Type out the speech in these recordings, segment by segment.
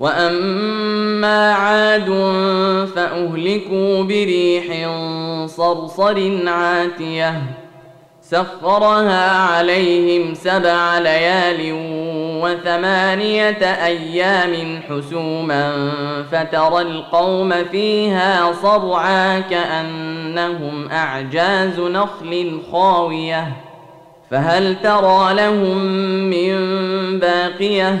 واما عاد فاهلكوا بريح صرصر عاتيه سخرها عليهم سبع ليال وثمانيه أيام حسوما فترى القوم فيها صرعا كانهم اعجاز نخل خاويه فهل ترى لهم من باقيه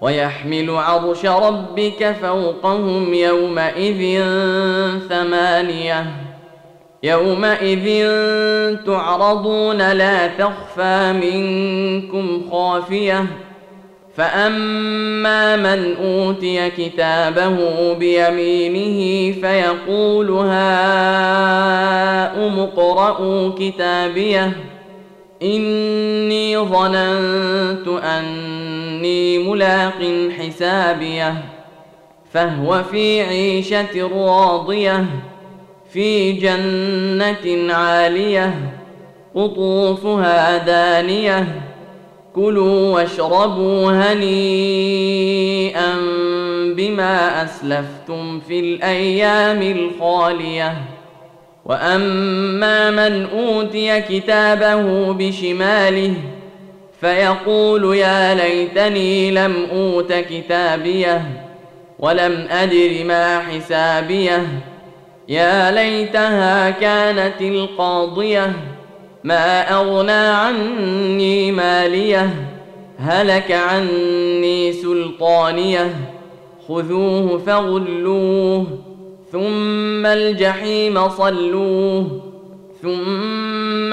ويحمل عرش ربك فوقهم يومئذ ثمانية. يومئذ تعرضون لا تخفى منكم خافية. فأما من أوتي كتابه بيمينه فيقول هاؤم اقرءوا كتابيه. إني ظننت إني ملاق حسابيه فهو في عيشة راضية في جنة عالية قطوفها دانية كلوا واشربوا هنيئا بما أسلفتم في الأيام الخالية. وأما من أوتي كتابه بشماله فيقول يا ليتني لم أوت كتابيه ولم أدر ما حسابيه. يا ليتها كانت القاضية ما أغنى عني ماليه. هلك عني سلطانيه خذوه فغلوه ثم الجحيم صلوه ثم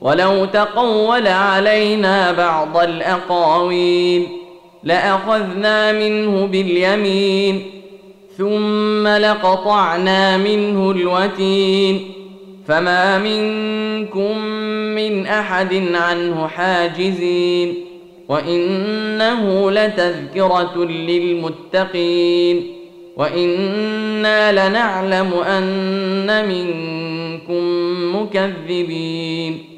ولو تقول علينا بعض الأقاويل لأخذنا منه باليمين ثم لقطعنا منه الوتين. فما منكم من أحد عنه حاجزين وإنه لتذكرة للمتقين. وإنا لنعلم أن منكم مكذبين.